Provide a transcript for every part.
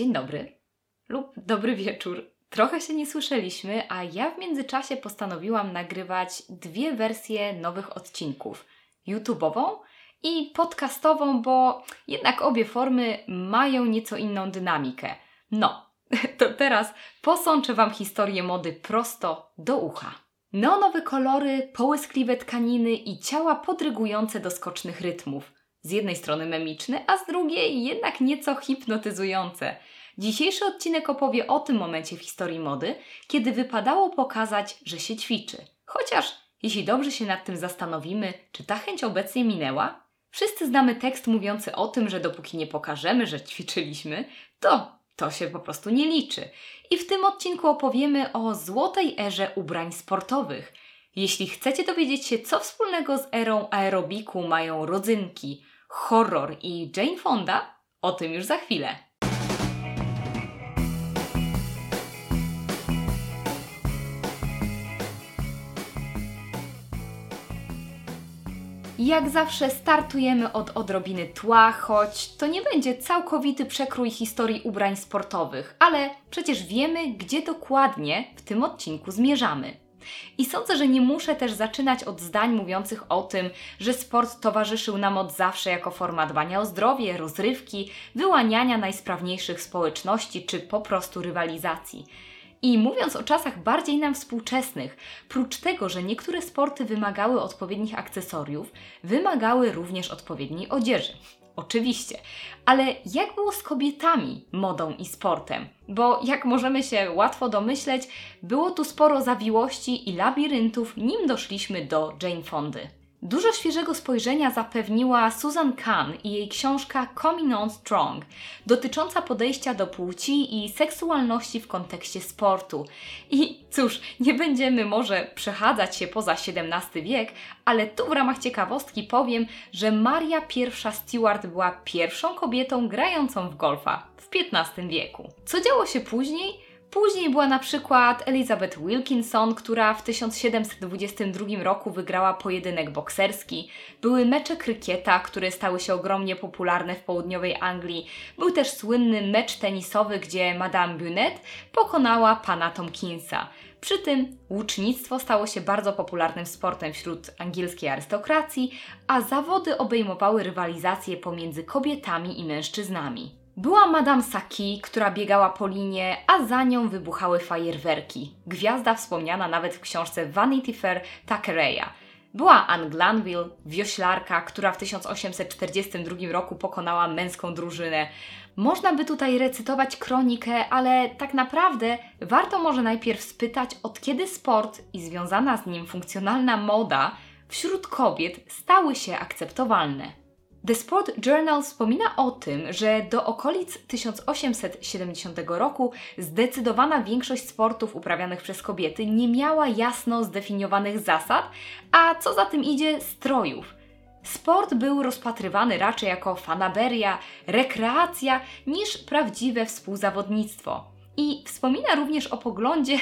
Dzień dobry lub dobry wieczór. Trochę się nie słyszeliśmy, a ja w międzyczasie postanowiłam nagrywać dwie wersje nowych odcinków: YouTube'ową i podcastową, bo jednak obie formy mają nieco inną dynamikę. No, to teraz posączę Wam historię mody prosto do ucha. Neonowe kolory, połyskliwe tkaniny i ciała podrygujące do skocznych rytmów. Z jednej strony memiczne, a z drugiej jednak nieco hipnotyzujące. Dzisiejszy odcinek opowie o tym momencie w historii mody, kiedy wypadało pokazać, że się ćwiczy. Chociaż, jeśli dobrze się nad tym zastanowimy, czy ta chęć obecnie minęła? Wszyscy znamy tekst mówiący o tym, że dopóki nie pokażemy, że ćwiczyliśmy, to to się po prostu nie liczy. I w tym odcinku opowiemy o złotej erze ubrań sportowych. Jeśli chcecie dowiedzieć się, co wspólnego z erą aerobiku mają rodzynki, horror i Jane Fonda, o tym już za chwilę. Jak zawsze startujemy od odrobiny tła, choć to nie będzie całkowity przekrój historii ubrań sportowych, ale przecież wiemy, gdzie dokładnie w tym odcinku zmierzamy. I sądzę, że nie muszę też zaczynać od zdań mówiących o tym, że sport towarzyszył nam od zawsze jako forma dbania o zdrowie, rozrywki, wyłaniania najsprawniejszych społeczności czy po prostu rywalizacji. I mówiąc o czasach bardziej nam współczesnych, prócz tego, że niektóre sporty wymagały odpowiednich akcesoriów, wymagały również odpowiedniej odzieży. Oczywiście, ale jak było z kobietami, modą i sportem? Bo jak możemy się łatwo domyśleć, było tu sporo zawiłości i labiryntów, nim doszliśmy do Jane Fondy. Dużo świeżego spojrzenia zapewniła Susan Kahn i jej książka Coming On Strong, dotycząca podejścia do płci i seksualności w kontekście sportu. I cóż, nie będziemy może przechadzać się poza XVII wiek, ale tu w ramach ciekawostki powiem, że Maria I Stewart była pierwszą kobietą grającą w golfa w XV wieku. Co działo się później? Później była na przykład Elizabeth Wilkinson, która w 1722 roku wygrała pojedynek bokserski. Były mecze krykieta, które stały się ogromnie popularne w południowej Anglii. Był też słynny mecz tenisowy, gdzie Madame Bunet pokonała pana Tomkinsa. Przy tym łucznictwo stało się bardzo popularnym sportem wśród angielskiej arystokracji, a zawody obejmowały rywalizację pomiędzy kobietami i mężczyznami. Była Madame Saki, która biegała po linie, a za nią wybuchały fajerwerki. Gwiazda wspomniana nawet w książce Vanity Fair Thackeraya. Była Anne Glanville, wioślarka, która w 1842 roku pokonała męską drużynę. Można by tutaj recytować kronikę, ale tak naprawdę warto może najpierw spytać, od kiedy sport i związana z nim funkcjonalna moda wśród kobiet stały się akceptowalne. The Sport Journal wspomina o tym, że do okolic 1870 roku zdecydowana większość sportów uprawianych przez kobiety nie miała jasno zdefiniowanych zasad, a co za tym idzie strojów. Sport był rozpatrywany raczej jako fanaberia, rekreacja niż prawdziwe współzawodnictwo. I wspomina również o poglądzie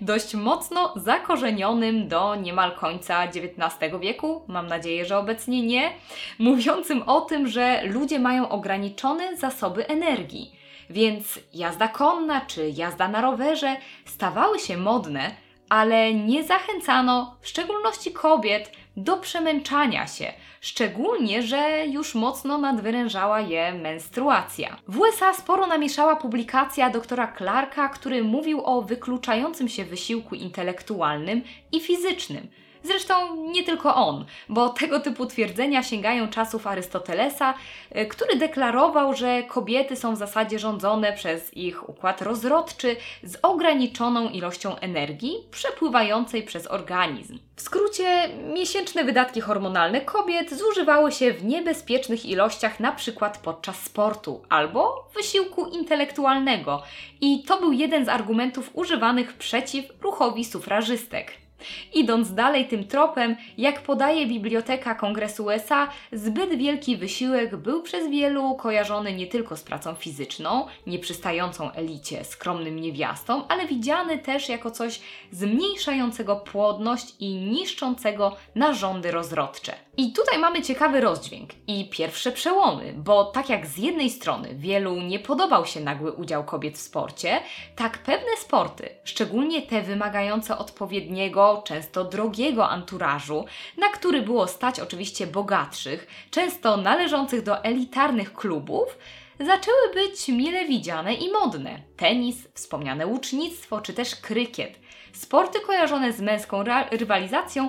dość mocno zakorzenionym do niemal końca XIX wieku, mam nadzieję, że obecnie nie, mówiącym o tym, że ludzie mają ograniczone zasoby energii. Więc jazda konna czy jazda na rowerze stawały się modne, ale nie zachęcano, w szczególności kobiet, do przemęczania się, szczególnie, że już mocno nadwyrężała je menstruacja. W USA sporo namieszała publikacja doktora Clarka, który mówił o wykluczającym się wysiłku intelektualnym i fizycznym – Zresztą nie tylko on, bo tego typu twierdzenia sięgają czasów Arystotelesa, e, który deklarował, że kobiety są w zasadzie rządzone przez ich układ rozrodczy z ograniczoną ilością energii przepływającej przez organizm. W skrócie, miesięczne wydatki hormonalne kobiet zużywały się w niebezpiecznych ilościach, na przykład podczas sportu albo wysiłku intelektualnego, i to był jeden z argumentów używanych przeciw ruchowi sufrażystek. Idąc dalej tym tropem, jak podaje Biblioteka Kongresu USA, zbyt wielki wysiłek był przez wielu kojarzony nie tylko z pracą fizyczną, nieprzystającą elicie, skromnym niewiastom, ale widziany też jako coś zmniejszającego płodność i niszczącego narządy rozrodcze. I tutaj mamy ciekawy rozdźwięk i pierwsze przełomy, bo tak jak z jednej strony wielu nie podobał się nagły udział kobiet w sporcie, tak pewne sporty, szczególnie te wymagające odpowiedniego, często drogiego anturażu, na który było stać oczywiście bogatszych, często należących do elitarnych klubów, zaczęły być mile widziane i modne. Tenis, wspomniane łucznictwo czy też krykiet – sporty kojarzone z męską rywalizacją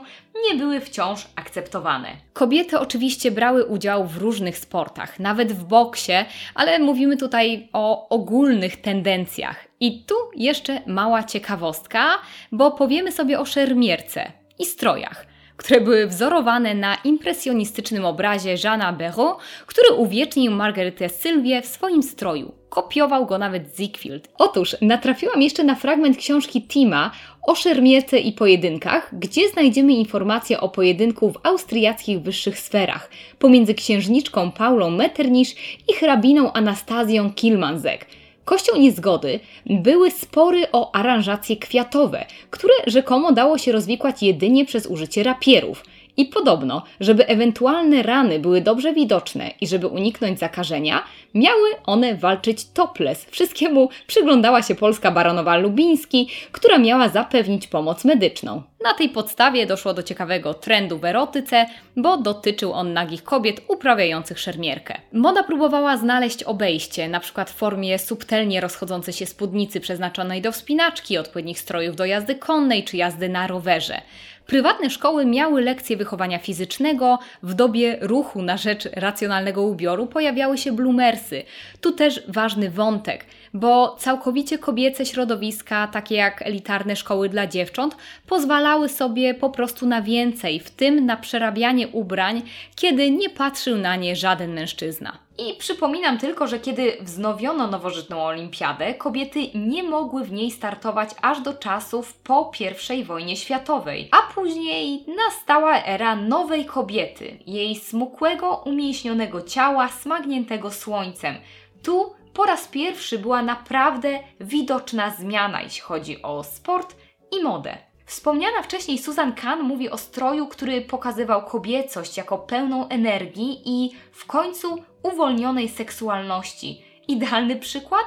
nie były wciąż akceptowane. Kobiety oczywiście brały udział w różnych sportach, nawet w boksie, ale mówimy tutaj o ogólnych tendencjach. I tu jeszcze mała ciekawostka, bo powiemy sobie o szermierce i strojach które były wzorowane na impresjonistycznym obrazie Jeana Béraud, który uwiecznił Margaretę Sylwię w swoim stroju. Kopiował go nawet Ziegfeld. Otóż natrafiłam jeszcze na fragment książki Tima o szermierce i pojedynkach, gdzie znajdziemy informacje o pojedynku w austriackich wyższych sferach pomiędzy księżniczką Paulą Metternich i hrabiną Anastazją Kilmanzek – Kością niezgody były spory o aranżacje kwiatowe, które rzekomo dało się rozwikłać jedynie przez użycie rapierów – i podobno, żeby ewentualne rany były dobrze widoczne i żeby uniknąć zakażenia, miały one walczyć topless. Wszystkiemu przyglądała się polska baronowa Lubiński, która miała zapewnić pomoc medyczną. Na tej podstawie doszło do ciekawego trendu w erotyce, bo dotyczył on nagich kobiet uprawiających szermierkę. Moda próbowała znaleźć obejście, np. w formie subtelnie rozchodzącej się spódnicy przeznaczonej do wspinaczki, odpowiednich strojów do jazdy konnej czy jazdy na rowerze. Prywatne szkoły miały lekcje wychowania fizycznego, w dobie ruchu na rzecz racjonalnego ubioru pojawiały się bloomersy. Tu też ważny wątek, bo całkowicie kobiece środowiska, takie jak elitarne szkoły dla dziewcząt, pozwalały sobie po prostu na więcej, w tym na przerabianie ubrań, kiedy nie patrzył na nie żaden mężczyzna. I przypominam tylko, że kiedy wznowiono nowożytną olimpiadę, kobiety nie mogły w niej startować aż do czasów po I wojnie światowej. A później nastała era nowej kobiety, jej smukłego, umięśnionego ciała smagniętego słońcem. Tu po raz pierwszy była naprawdę widoczna zmiana, jeśli chodzi o sport i modę. Wspomniana wcześniej Susan Kahn mówi o stroju, który pokazywał kobiecość jako pełną energii i w końcu uwolnionej seksualności. Idealny przykład?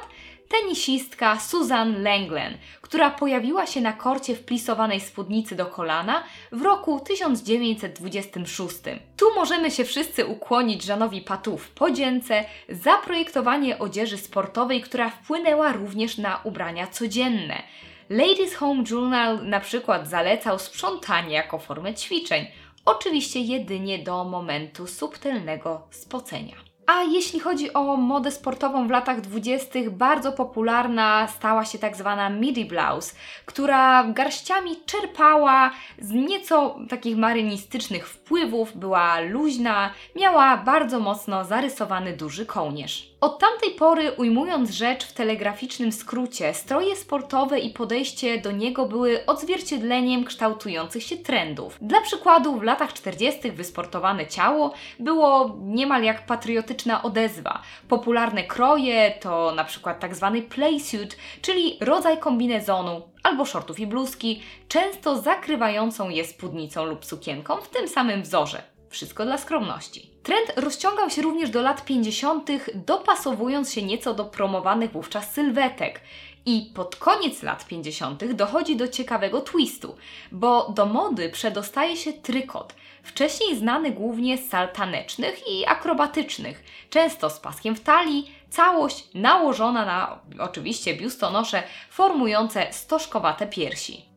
Tenisistka Susan Langlen, która pojawiła się na korcie w plisowanej spódnicy do kolana w roku 1926. Tu możemy się wszyscy ukłonić Żanowi Patu w podzięce za projektowanie odzieży sportowej, która wpłynęła również na ubrania codzienne. Ladies Home Journal na przykład zalecał sprzątanie jako formę ćwiczeń, oczywiście jedynie do momentu subtelnego spocenia. A jeśli chodzi o modę sportową w latach 20., bardzo popularna stała się tak zwana midi blouse, która garściami czerpała z nieco takich marynistycznych wpływów, była luźna, miała bardzo mocno zarysowany duży kołnierz. Od tamtej pory, ujmując rzecz w telegraficznym skrócie, stroje sportowe i podejście do niego były odzwierciedleniem kształtujących się trendów. Dla przykładu, w latach 40. wysportowane ciało było niemal jak patriotyczna odezwa. Popularne kroje to na przykład tak zwany playsuit, czyli rodzaj kombinezonu albo shortów i bluzki, często zakrywającą je spódnicą lub sukienką w tym samym wzorze. Wszystko dla skromności. Trend rozciągał się również do lat 50., dopasowując się nieco do promowanych wówczas sylwetek. I pod koniec lat 50. dochodzi do ciekawego twistu, bo do mody przedostaje się trykot, wcześniej znany głównie z sal tanecznych i akrobatycznych, często z paskiem w talii, całość nałożona na oczywiście biustonosze formujące stożkowate piersi.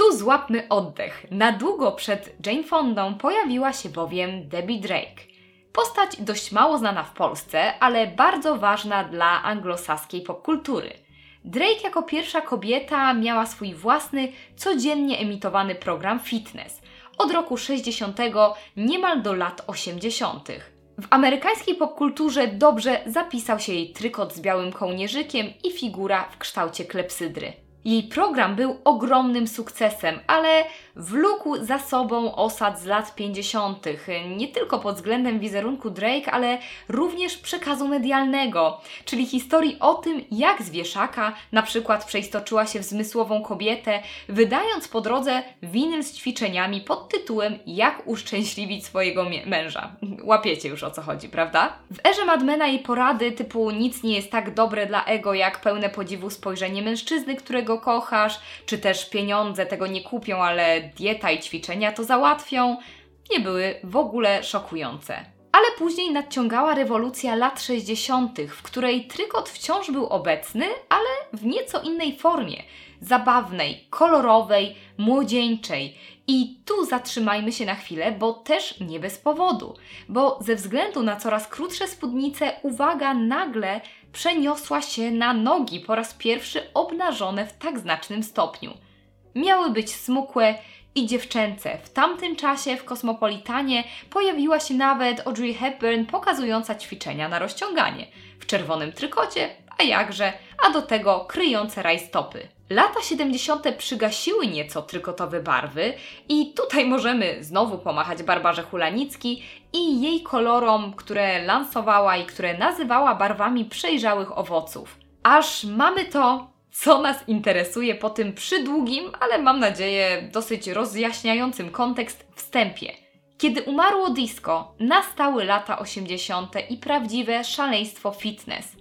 Tu złapmy oddech. Na długo przed Jane Fondą pojawiła się bowiem Debbie Drake. Postać dość mało znana w Polsce, ale bardzo ważna dla anglosaskiej popkultury. Drake jako pierwsza kobieta miała swój własny, codziennie emitowany program fitness od roku 60 niemal do lat 80. W amerykańskiej popkulturze dobrze zapisał się jej trykot z białym kołnierzykiem i figura w kształcie klepsydry. Jej program był ogromnym sukcesem, ale wlókł za sobą osad z lat 50., nie tylko pod względem wizerunku Drake, ale również przekazu medialnego, czyli historii o tym, jak z wieszaka na przykład przeistoczyła się w zmysłową kobietę, wydając po drodze winyl z ćwiczeniami pod tytułem Jak uszczęśliwić swojego męża. Łapiecie już o co chodzi, prawda? W erze Madmena jej porady typu nic nie jest tak dobre dla ego, jak pełne podziwu spojrzenie mężczyzny, którego kochasz, czy też pieniądze tego nie kupią, ale dieta i ćwiczenia to załatwią, nie były w ogóle szokujące. Ale później nadciągała rewolucja lat 60., w której trykot wciąż był obecny, ale w nieco innej formie zabawnej, kolorowej, młodzieńczej. I tu zatrzymajmy się na chwilę, bo też nie bez powodu, bo ze względu na coraz krótsze spódnice uwaga nagle przeniosła się na nogi po raz pierwszy obnażone w tak znacznym stopniu. Miały być smukłe i dziewczęce. W tamtym czasie w Kosmopolitanie pojawiła się nawet Audrey Hepburn pokazująca ćwiczenia na rozciąganie w czerwonym trykocie, a jakże, a do tego kryjące rajstopy. Lata 70. przygasiły nieco trykotowe barwy i tutaj możemy znowu pomachać Barbarze Hulanicki i jej kolorom, które lansowała i które nazywała barwami przejrzałych owoców. Aż mamy to, co nas interesuje po tym przydługim, ale mam nadzieję dosyć rozjaśniającym kontekst wstępie. Kiedy umarło disco, nastały lata 80. i prawdziwe szaleństwo fitness.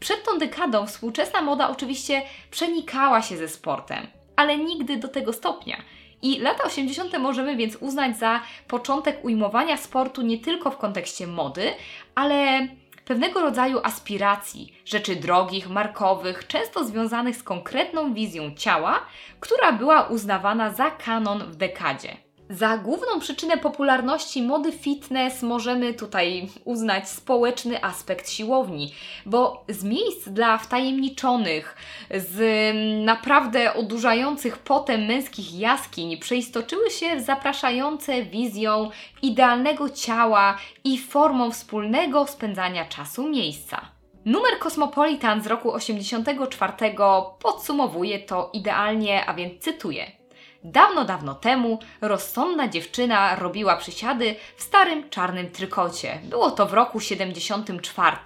Przed tą dekadą współczesna moda oczywiście przenikała się ze sportem, ale nigdy do tego stopnia. I lata 80. możemy więc uznać za początek ujmowania sportu nie tylko w kontekście mody, ale pewnego rodzaju aspiracji, rzeczy drogich, markowych, często związanych z konkretną wizją ciała, która była uznawana za kanon w dekadzie. Za główną przyczynę popularności mody fitness możemy tutaj uznać społeczny aspekt siłowni, bo z miejsc dla wtajemniczonych, z naprawdę odurzających potem męskich jaskiń przeistoczyły się w zapraszające wizją idealnego ciała i formą wspólnego spędzania czasu miejsca. Numer Cosmopolitan z roku 84 podsumowuje to idealnie, a więc cytuję. Dawno, dawno temu rozsądna dziewczyna robiła przysiady w starym czarnym trykocie. Było to w roku 74.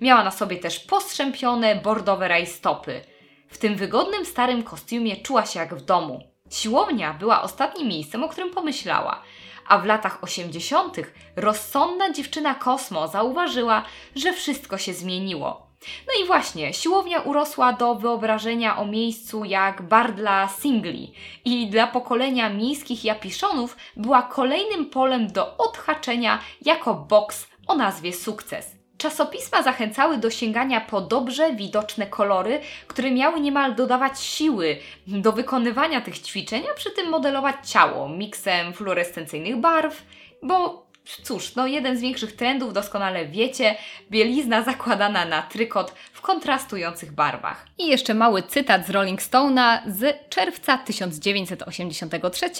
Miała na sobie też postrzępione bordowe rajstopy. W tym wygodnym starym kostiumie czuła się jak w domu. Siłownia była ostatnim miejscem, o którym pomyślała. A w latach 80. rozsądna dziewczyna Kosmo zauważyła, że wszystko się zmieniło. No i właśnie, siłownia urosła do wyobrażenia o miejscu jak bar dla singli i dla pokolenia miejskich japiszonów była kolejnym polem do odhaczenia jako boks o nazwie sukces. Czasopisma zachęcały do sięgania po dobrze widoczne kolory, które miały niemal dodawać siły do wykonywania tych ćwiczeń, a przy tym modelować ciało miksem fluorescencyjnych barw, bo Cóż, no jeden z większych trendów, doskonale wiecie, bielizna zakładana na trykot w kontrastujących barwach. I jeszcze mały cytat z Rolling Stone'a z czerwca 1983.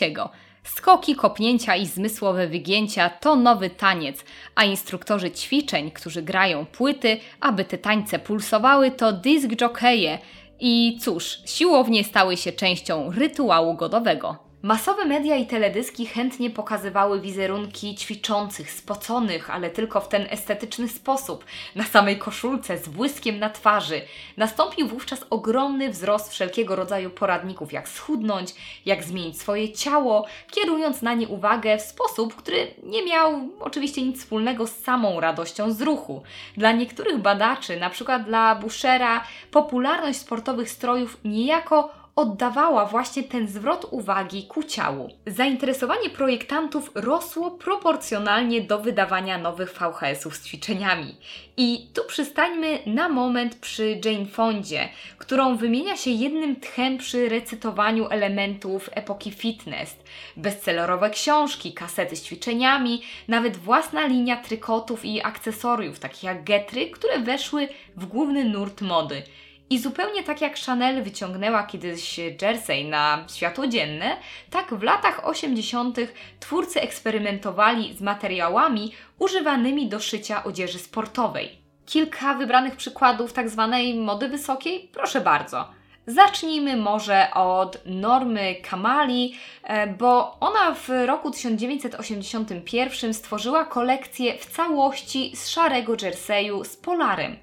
Skoki, kopnięcia i zmysłowe wygięcia to nowy taniec, a instruktorzy ćwiczeń, którzy grają płyty, aby te tańce pulsowały, to disc jockeje. I cóż, siłownie stały się częścią rytuału godowego. Masowe media i teledyski chętnie pokazywały wizerunki ćwiczących, spoconych, ale tylko w ten estetyczny sposób, na samej koszulce, z błyskiem na twarzy. Nastąpił wówczas ogromny wzrost wszelkiego rodzaju poradników, jak schudnąć, jak zmienić swoje ciało, kierując na nie uwagę w sposób, który nie miał oczywiście nic wspólnego z samą radością z ruchu. Dla niektórych badaczy, na przykład dla Bushera, popularność sportowych strojów niejako oddawała właśnie ten zwrot uwagi ku ciału. Zainteresowanie projektantów rosło proporcjonalnie do wydawania nowych VHS-ów z ćwiczeniami. I tu przystańmy na moment przy Jane Fondzie, którą wymienia się jednym tchem przy recytowaniu elementów epoki fitness. Bestsellerowe książki, kasety z ćwiczeniami, nawet własna linia trykotów i akcesoriów, takich jak getry, które weszły w główny nurt mody. I zupełnie tak jak Chanel wyciągnęła kiedyś jersey na światło dzienne, tak w latach 80. twórcy eksperymentowali z materiałami używanymi do szycia odzieży sportowej. Kilka wybranych przykładów tak zwanej mody wysokiej? Proszę bardzo. Zacznijmy może od Normy Kamali, e, bo ona w roku 1981 stworzyła kolekcję w całości z szarego jerseyu z polarem.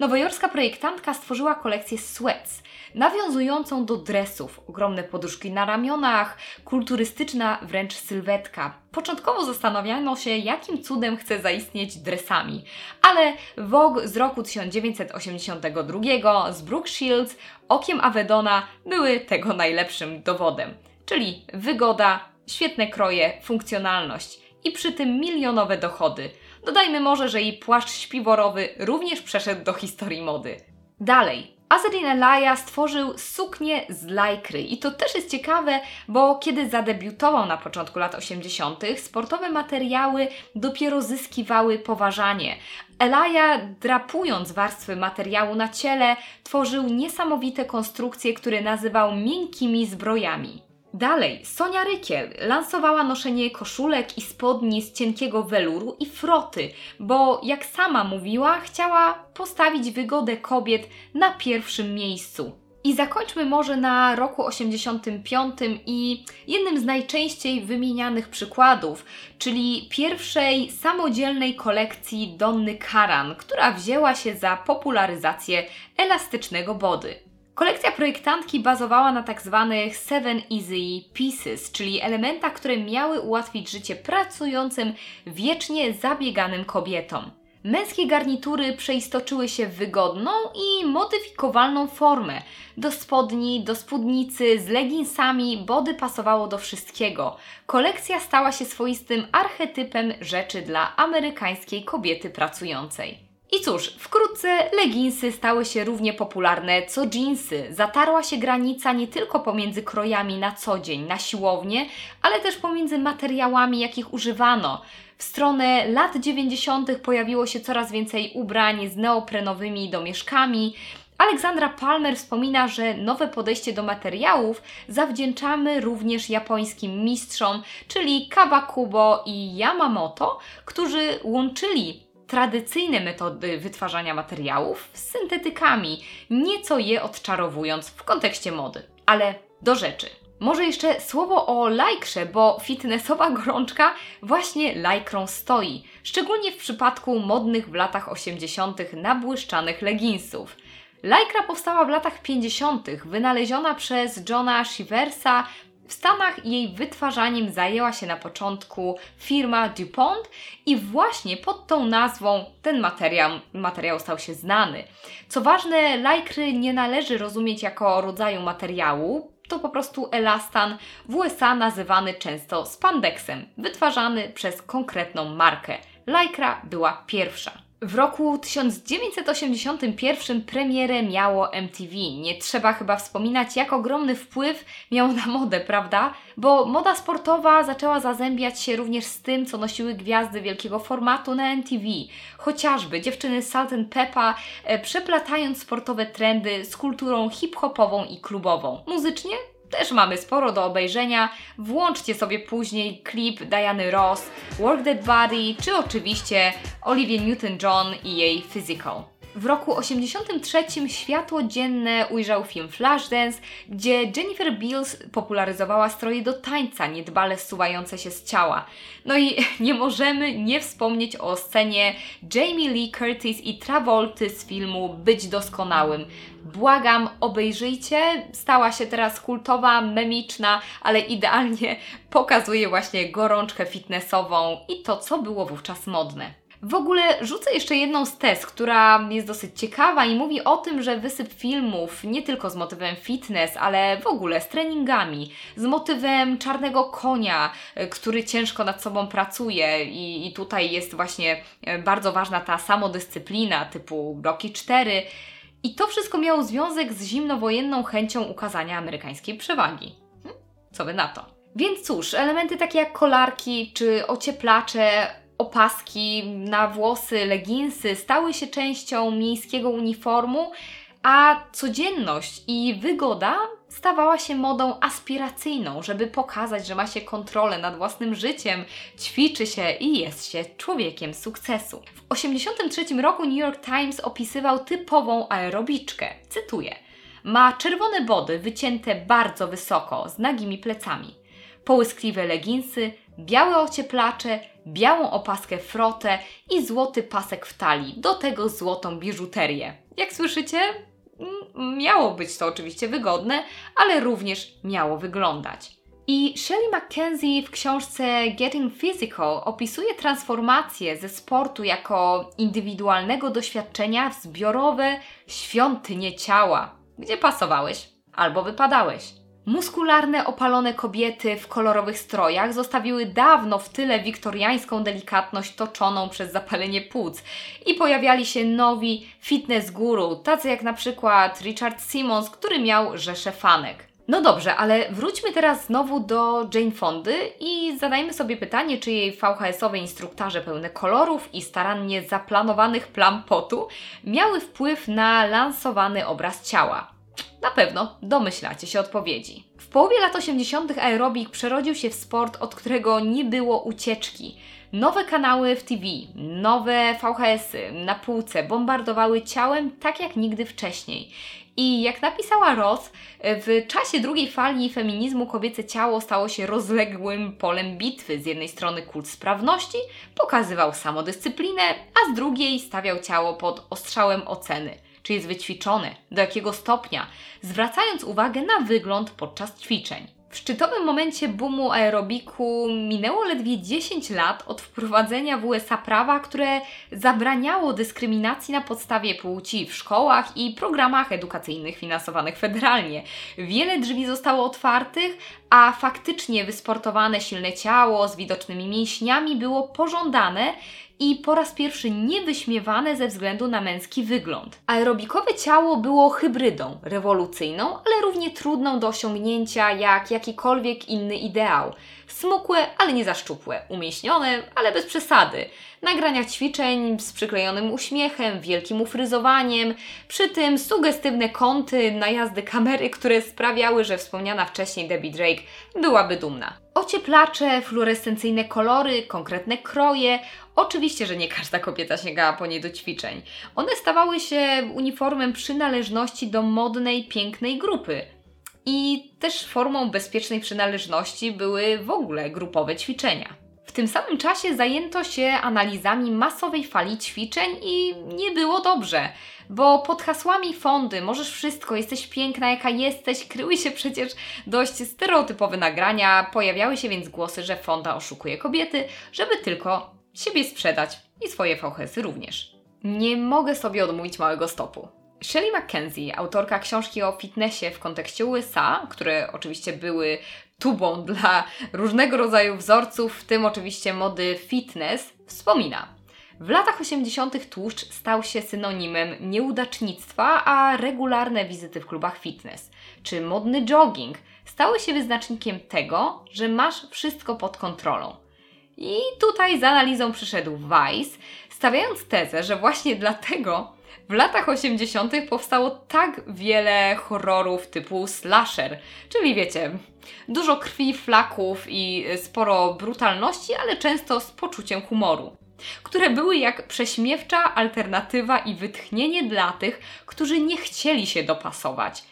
Nowojorska projektantka stworzyła kolekcję sweats, nawiązującą do dresów, ogromne poduszki na ramionach, kulturystyczna wręcz sylwetka. Początkowo zastanawiano się, jakim cudem chce zaistnieć dresami, ale Vogue z roku 1982 z Brooke Shields, Okiem Avedona były tego najlepszym dowodem. Czyli wygoda, świetne kroje, funkcjonalność i przy tym milionowe dochody. Dodajmy może, że jej płaszcz śpiworowy również przeszedł do historii mody. Dalej, Azadin Elaya stworzył suknię z lajkry i to też jest ciekawe, bo kiedy zadebiutował na początku lat 80., sportowe materiały dopiero zyskiwały poważanie. Elaya, drapując warstwy materiału na ciele, tworzył niesamowite konstrukcje, które nazywał miękkimi zbrojami. Dalej, Sonia Rykiel lansowała noszenie koszulek i spodni z cienkiego weluru i froty, bo jak sama mówiła, chciała postawić wygodę kobiet na pierwszym miejscu. I zakończmy może na roku 85 i jednym z najczęściej wymienianych przykładów, czyli pierwszej samodzielnej kolekcji Donny Karan, która wzięła się za popularyzację elastycznego body. Kolekcja projektantki bazowała na tak zwanych Seven Easy Pieces, czyli elementach, które miały ułatwić życie pracującym, wiecznie zabieganym kobietom. Męskie garnitury przeistoczyły się w wygodną i modyfikowalną formę. Do spodni, do spódnicy, z leginsami, body pasowało do wszystkiego. Kolekcja stała się swoistym archetypem rzeczy dla amerykańskiej kobiety pracującej. I cóż, wkrótce leginsy stały się równie popularne co jeansy. Zatarła się granica nie tylko pomiędzy krojami na co dzień, na siłownię, ale też pomiędzy materiałami, jakich używano. W stronę lat 90. pojawiło się coraz więcej ubrań z neoprenowymi domieszkami. Aleksandra Palmer wspomina, że nowe podejście do materiałów zawdzięczamy również japońskim mistrzom, czyli Kawakubo i Yamamoto, którzy łączyli tradycyjne metody wytwarzania materiałów z syntetykami, nieco je odczarowując w kontekście mody. Ale do rzeczy. Może jeszcze słowo o lajkrze, bo fitnessowa gorączka właśnie lajkrą stoi, szczególnie w przypadku modnych w latach 80. nabłyszczanych leginsów. Lajkra powstała w latach 50., wynaleziona przez Johna Shiversa w Stanach jej wytwarzaniem zajęła się na początku firma DuPont i właśnie pod tą nazwą ten materiał, materiał stał się znany. Co ważne, lajkry nie należy rozumieć jako rodzaju materiału, to po prostu elastan w USA nazywany często spandexem, wytwarzany przez konkretną markę. Lajkra była pierwsza. W roku 1981 premierę miało MTV. Nie trzeba chyba wspominać, jak ogromny wpływ miał na modę, prawda? Bo moda sportowa zaczęła zazębiać się również z tym, co nosiły gwiazdy wielkiego formatu na MTV. Chociażby dziewczyny Salt Peppa, e, przeplatając sportowe trendy z kulturą hip-hopową i klubową. Muzycznie też mamy sporo do obejrzenia. Włączcie sobie później klip Diany Ross, Work That Body, czy oczywiście Olivia Newton-John i jej Physical. W roku 83 światło dzienne ujrzał film Flashdance, gdzie Jennifer Beals popularyzowała stroje do tańca niedbale zsuwające się z ciała. No i nie możemy nie wspomnieć o scenie Jamie Lee Curtis i Travolty z filmu Być doskonałym. Błagam, obejrzyjcie. Stała się teraz kultowa, memiczna, ale idealnie pokazuje właśnie gorączkę fitnessową i to, co było wówczas modne. W ogóle rzucę jeszcze jedną z tez, która jest dosyć ciekawa i mówi o tym, że wysyp filmów nie tylko z motywem fitness, ale w ogóle z treningami, z motywem czarnego konia, e, który ciężko nad sobą pracuje i, i tutaj jest właśnie e, bardzo ważna ta samodyscyplina typu Rocky 4. I to wszystko miało związek z zimnowojenną chęcią ukazania amerykańskiej przewagi. Hm? Co by na to? Więc cóż, elementy takie jak kolarki czy ocieplacze opaski na włosy, leginsy stały się częścią miejskiego uniformu, a codzienność i wygoda stawała się modą aspiracyjną, żeby pokazać, że ma się kontrolę nad własnym życiem, ćwiczy się i jest się człowiekiem sukcesu. W 1983 roku New York Times opisywał typową aerobiczkę. Cytuję: Ma czerwone body wycięte bardzo wysoko, z nagimi plecami. Połyskliwe leginsy, białe ocieplacze, białą opaskę frotę i złoty pasek w talii, do tego złotą biżuterię. Jak słyszycie, miało być to oczywiście wygodne, ale również miało wyglądać. I Shelley Mackenzie w książce Getting Physical opisuje transformację ze sportu jako indywidualnego doświadczenia w zbiorowe świątynie ciała, gdzie pasowałeś albo wypadałeś. Muskularne, opalone kobiety w kolorowych strojach zostawiły dawno w tyle wiktoriańską delikatność toczoną przez zapalenie płuc i pojawiali się nowi fitness guru, tacy jak na przykład Richard Simmons, który miał rzesze fanek. No dobrze, ale wróćmy teraz znowu do Jane Fondy i zadajmy sobie pytanie, czy jej VHS-owe instruktarze pełne kolorów i starannie zaplanowanych plam potu miały wpływ na lansowany obraz ciała. Na pewno domyślacie się odpowiedzi. W połowie lat 80. aerobik przerodził się w sport, od którego nie było ucieczki. Nowe kanały w TV, nowe VHS-y na półce bombardowały ciałem tak jak nigdy wcześniej. I jak napisała Ross, w czasie drugiej fali feminizmu kobiece ciało stało się rozległym polem bitwy. Z jednej strony kult sprawności pokazywał samodyscyplinę, a z drugiej stawiał ciało pod ostrzałem oceny czy jest wyćwiczone, do jakiego stopnia, zwracając uwagę na wygląd podczas ćwiczeń. W szczytowym momencie boomu aerobiku minęło ledwie 10 lat od wprowadzenia w USA prawa, które zabraniało dyskryminacji na podstawie płci w szkołach i programach edukacyjnych finansowanych federalnie. Wiele drzwi zostało otwartych, a faktycznie wysportowane silne ciało z widocznymi mięśniami było pożądane i po raz pierwszy niewyśmiewane ze względu na męski wygląd. Aerobikowe ciało było hybrydą, rewolucyjną, ale równie trudną do osiągnięcia jak jakikolwiek inny ideał. Smukłe, ale nie za szczupłe, umieśnione, ale bez przesady. Nagrania ćwiczeń z przyklejonym uśmiechem, wielkim ufryzowaniem, przy tym sugestywne kąty, najazdy kamery, które sprawiały, że wspomniana wcześniej Debbie Drake byłaby dumna. Ocieplacze, fluorescencyjne kolory, konkretne kroje. Oczywiście, że nie każda kobieta sięgała po nie do ćwiczeń. One stawały się uniformem przynależności do modnej, pięknej grupy. I też formą bezpiecznej przynależności były w ogóle grupowe ćwiczenia. W tym samym czasie zajęto się analizami masowej fali ćwiczeń i nie było dobrze, bo pod hasłami fondy możesz wszystko, jesteś piękna jaka jesteś, kryły się przecież dość stereotypowe nagrania, pojawiały się więc głosy, że fonda oszukuje kobiety, żeby tylko siebie sprzedać i swoje VHS-y również. Nie mogę sobie odmówić małego stopu. Shelley Mackenzie, autorka książki o fitnessie w kontekście USA, które oczywiście były tubą dla różnego rodzaju wzorców, w tym oczywiście mody fitness, wspomina. W latach 80. tłuszcz stał się synonimem nieudacznictwa, a regularne wizyty w klubach fitness czy modny jogging stały się wyznacznikiem tego, że masz wszystko pod kontrolą. I tutaj z analizą przyszedł Weiss, stawiając tezę, że właśnie dlatego w latach 80. powstało tak wiele horrorów typu slasher, czyli wiecie, dużo krwi, flaków i sporo brutalności, ale często z poczuciem humoru. Które były jak prześmiewcza alternatywa i wytchnienie dla tych, którzy nie chcieli się dopasować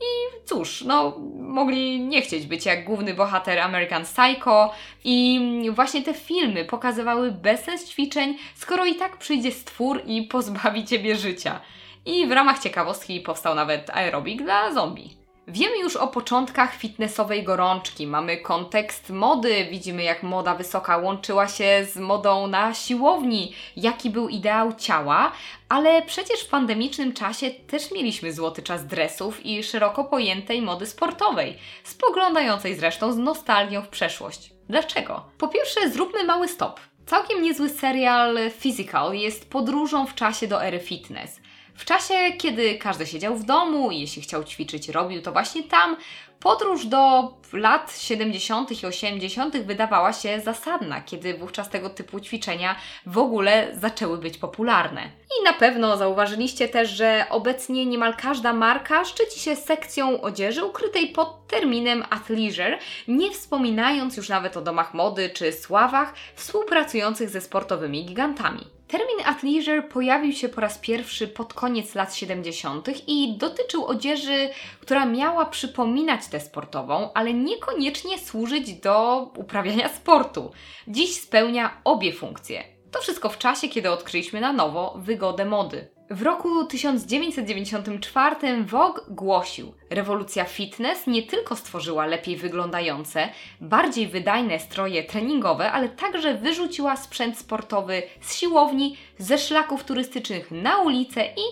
i cóż, no, mogli nie chcieć być jak główny bohater American Psycho i właśnie te filmy pokazywały bezsens ćwiczeń, skoro i tak przyjdzie stwór i pozbawi ciebie życia. I w ramach ciekawostki powstał nawet aerobik dla zombie. Wiemy już o początkach fitnessowej gorączki, mamy kontekst mody, widzimy jak moda wysoka łączyła się z modą na siłowni, jaki był ideał ciała, ale przecież w pandemicznym czasie też mieliśmy złoty czas dresów i szeroko pojętej mody sportowej, spoglądającej zresztą z nostalgią w przeszłość. Dlaczego? Po pierwsze, zróbmy mały stop. Całkiem niezły serial Physical jest podróżą w czasie do ery fitness. W czasie, kiedy każdy siedział w domu i jeśli chciał ćwiczyć, robił to właśnie tam, podróż do lat 70. i 80. wydawała się zasadna, kiedy wówczas tego typu ćwiczenia w ogóle zaczęły być popularne. I na pewno zauważyliście też, że obecnie niemal każda marka szczyci się sekcją odzieży ukrytej pod terminem athleisure, nie wspominając już nawet o domach mody czy sławach współpracujących ze sportowymi gigantami. Termin athleisure pojawił się po raz pierwszy pod koniec lat 70. i dotyczył odzieży, która miała przypominać tę sportową, ale niekoniecznie służyć do uprawiania sportu. Dziś spełnia obie funkcje. To wszystko w czasie, kiedy odkryliśmy na nowo wygodę mody. W roku 1994 Vogue głosił: Rewolucja fitness nie tylko stworzyła lepiej wyglądające, bardziej wydajne stroje treningowe, ale także wyrzuciła sprzęt sportowy z siłowni, ze szlaków turystycznych na ulicę i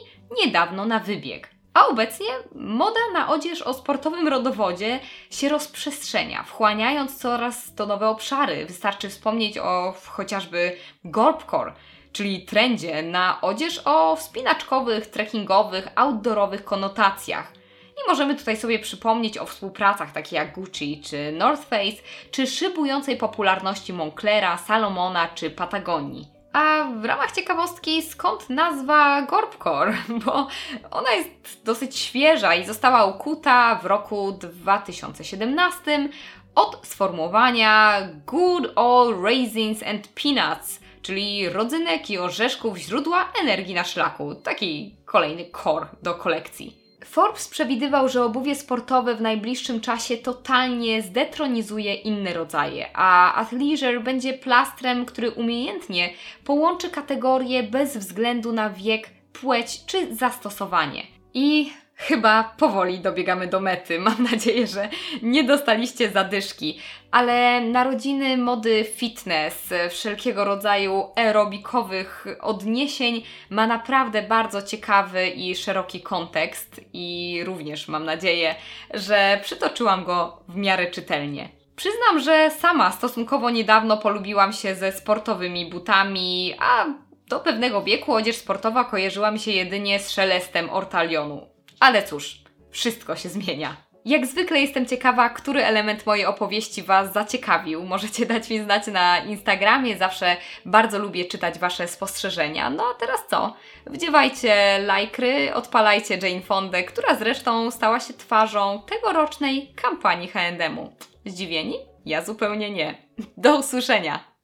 niedawno na wybieg. A obecnie moda na odzież o sportowym rodowodzie się rozprzestrzenia, wchłaniając coraz to nowe obszary. Wystarczy wspomnieć o chociażby Gorpcore, czyli trendzie na odzież o wspinaczkowych, trekkingowych, outdoorowych konotacjach. I możemy tutaj sobie przypomnieć o współpracach takich jak Gucci czy North Face, czy szybującej popularności Monclera, Salomona czy Patagonii. A w ramach ciekawostki, skąd nazwa Gorpcore? Bo ona jest dosyć świeża i została ukuta w roku 2017 od sformułowania Good Old Raisins and Peanuts, czyli rodzynek i orzeszków źródła energii na szlaku. Taki kolejny core do kolekcji. Forbes przewidywał, że obuwie sportowe w najbliższym czasie totalnie zdetronizuje inne rodzaje, a athleisure będzie plastrem, który umiejętnie połączy kategorie bez względu na wiek, płeć czy zastosowanie. I Chyba powoli dobiegamy do mety. Mam nadzieję, że nie dostaliście zadyszki, ale narodziny mody fitness, wszelkiego rodzaju aerobikowych odniesień ma naprawdę bardzo ciekawy i szeroki kontekst i również mam nadzieję, że przytoczyłam go w miarę czytelnie. Przyznam, że sama stosunkowo niedawno polubiłam się ze sportowymi butami, a do pewnego wieku odzież sportowa kojarzyła mi się jedynie z szelestem ortalionu. Ale cóż, wszystko się zmienia. Jak zwykle jestem ciekawa, który element mojej opowieści Was zaciekawił. Możecie dać mi znać na Instagramie, zawsze bardzo lubię czytać Wasze spostrzeżenia. No a teraz co? Wdziewajcie lajkry, odpalajcie Jane Fondę, która zresztą stała się twarzą tegorocznej kampanii H&M-u. Zdziwieni? Ja zupełnie nie. Do usłyszenia!